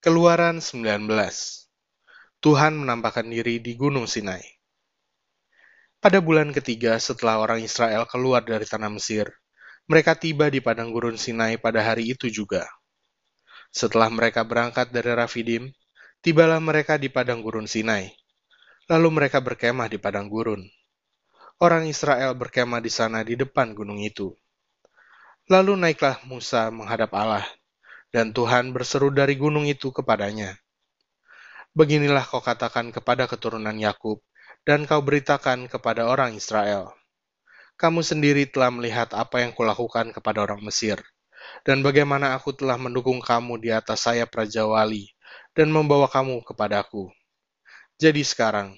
Keluaran 19 Tuhan menampakkan diri di Gunung Sinai. Pada bulan ketiga setelah orang Israel keluar dari tanah Mesir, mereka tiba di padang gurun Sinai pada hari itu juga. Setelah mereka berangkat dari Rafidim, tibalah mereka di padang gurun Sinai. Lalu mereka berkemah di padang gurun. Orang Israel berkemah di sana di depan gunung itu. Lalu naiklah Musa menghadap Allah dan Tuhan berseru dari gunung itu kepadanya, Beginilah kau katakan kepada keturunan Yakub, dan kau beritakan kepada orang Israel. Kamu sendiri telah melihat apa yang kulakukan kepada orang Mesir, dan bagaimana aku telah mendukung kamu di atas sayap Raja Wali, dan membawa kamu kepadaku. Jadi sekarang,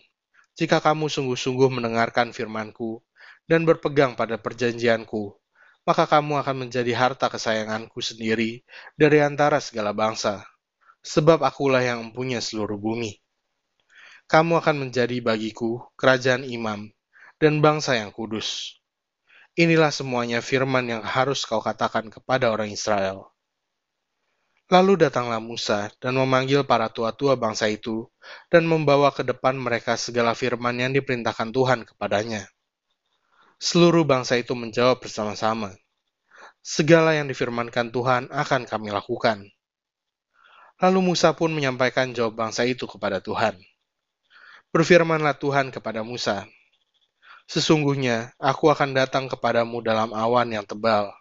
jika kamu sungguh-sungguh mendengarkan firmanku, dan berpegang pada perjanjianku, maka kamu akan menjadi harta kesayanganku sendiri dari antara segala bangsa, sebab akulah yang mempunyai seluruh bumi. Kamu akan menjadi bagiku kerajaan imam dan bangsa yang kudus. Inilah semuanya firman yang harus kau katakan kepada orang Israel. Lalu datanglah Musa dan memanggil para tua-tua bangsa itu dan membawa ke depan mereka segala firman yang diperintahkan Tuhan kepadanya. Seluruh bangsa itu menjawab bersama-sama, "Segala yang difirmankan Tuhan akan kami lakukan." Lalu Musa pun menyampaikan jawab bangsa itu kepada Tuhan. Berfirmanlah Tuhan kepada Musa, Sesungguhnya aku akan datang kepadamu dalam awan yang tebal,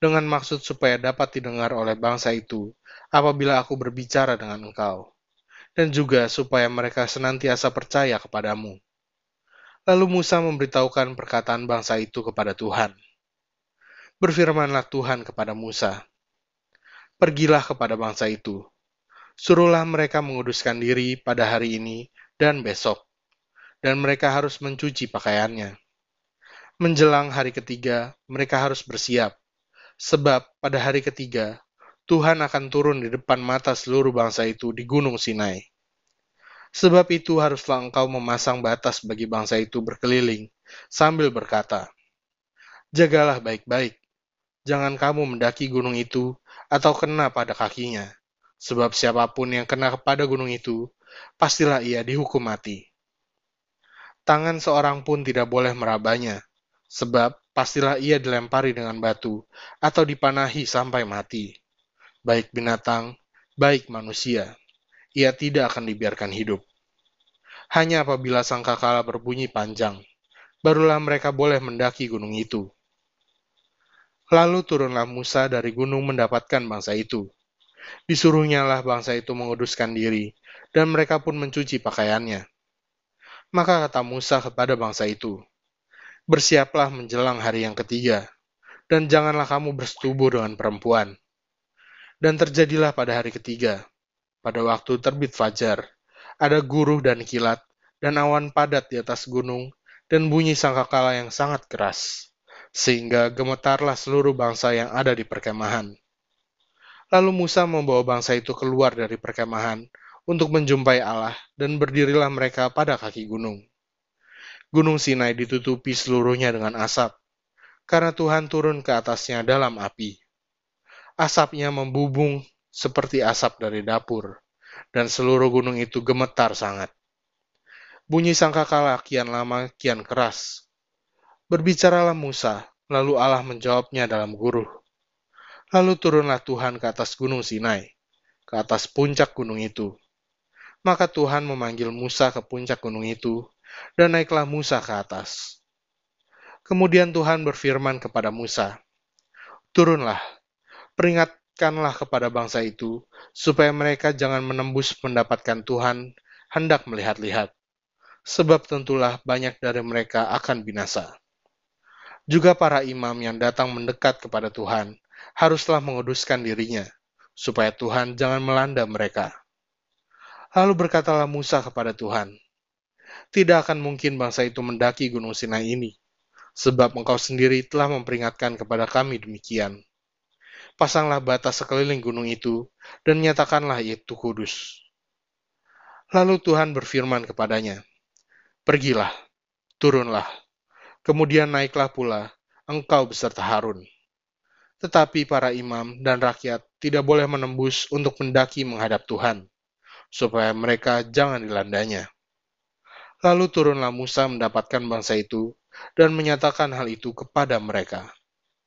dengan maksud supaya dapat didengar oleh bangsa itu apabila aku berbicara dengan engkau, dan juga supaya mereka senantiasa percaya kepadamu Lalu Musa memberitahukan perkataan bangsa itu kepada Tuhan. Berfirmanlah Tuhan kepada Musa, Pergilah kepada bangsa itu, suruhlah mereka menguduskan diri pada hari ini dan besok, dan mereka harus mencuci pakaiannya. Menjelang hari ketiga, mereka harus bersiap, sebab pada hari ketiga, Tuhan akan turun di depan mata seluruh bangsa itu di Gunung Sinai. Sebab itu haruslah engkau memasang batas bagi bangsa itu berkeliling, sambil berkata, Jagalah baik-baik, jangan kamu mendaki gunung itu atau kena pada kakinya, sebab siapa pun yang kena kepada gunung itu, pastilah ia dihukum mati. Tangan seorang pun tidak boleh merabanya, sebab pastilah ia dilempari dengan batu atau dipanahi sampai mati. Baik binatang, baik manusia ia tidak akan dibiarkan hidup. Hanya apabila sangkakala berbunyi panjang, barulah mereka boleh mendaki gunung itu. Lalu turunlah Musa dari gunung mendapatkan bangsa itu. Disuruhnya lah bangsa itu menguduskan diri, dan mereka pun mencuci pakaiannya. Maka kata Musa kepada bangsa itu, Bersiaplah menjelang hari yang ketiga, dan janganlah kamu bersetubuh dengan perempuan. Dan terjadilah pada hari ketiga, pada waktu terbit fajar, ada guruh dan kilat, dan awan padat di atas gunung, dan bunyi sangkakala yang sangat keras, sehingga gemetarlah seluruh bangsa yang ada di perkemahan. Lalu Musa membawa bangsa itu keluar dari perkemahan untuk menjumpai Allah, dan berdirilah mereka pada kaki gunung. Gunung Sinai ditutupi seluruhnya dengan asap, karena Tuhan turun ke atasnya dalam api. Asapnya membubung seperti asap dari dapur, dan seluruh gunung itu gemetar sangat. Bunyi sangkakala kian lama kian keras. Berbicaralah Musa, lalu Allah menjawabnya dalam guruh. Lalu turunlah Tuhan ke atas gunung Sinai, ke atas puncak gunung itu. Maka Tuhan memanggil Musa ke puncak gunung itu, dan naiklah Musa ke atas. Kemudian Tuhan berfirman kepada Musa, Turunlah, peringat Ingatkanlah kepada bangsa itu, supaya mereka jangan menembus mendapatkan Tuhan hendak melihat-lihat, sebab tentulah banyak dari mereka akan binasa. Juga para imam yang datang mendekat kepada Tuhan haruslah menguduskan dirinya, supaya Tuhan jangan melanda mereka. Lalu berkatalah Musa kepada Tuhan, Tidak akan mungkin bangsa itu mendaki gunung Sinai ini, sebab engkau sendiri telah memperingatkan kepada kami demikian pasanglah batas sekeliling gunung itu, dan nyatakanlah itu kudus. Lalu Tuhan berfirman kepadanya, Pergilah, turunlah, kemudian naiklah pula, engkau beserta Harun. Tetapi para imam dan rakyat tidak boleh menembus untuk mendaki menghadap Tuhan, supaya mereka jangan dilandanya. Lalu turunlah Musa mendapatkan bangsa itu dan menyatakan hal itu kepada mereka.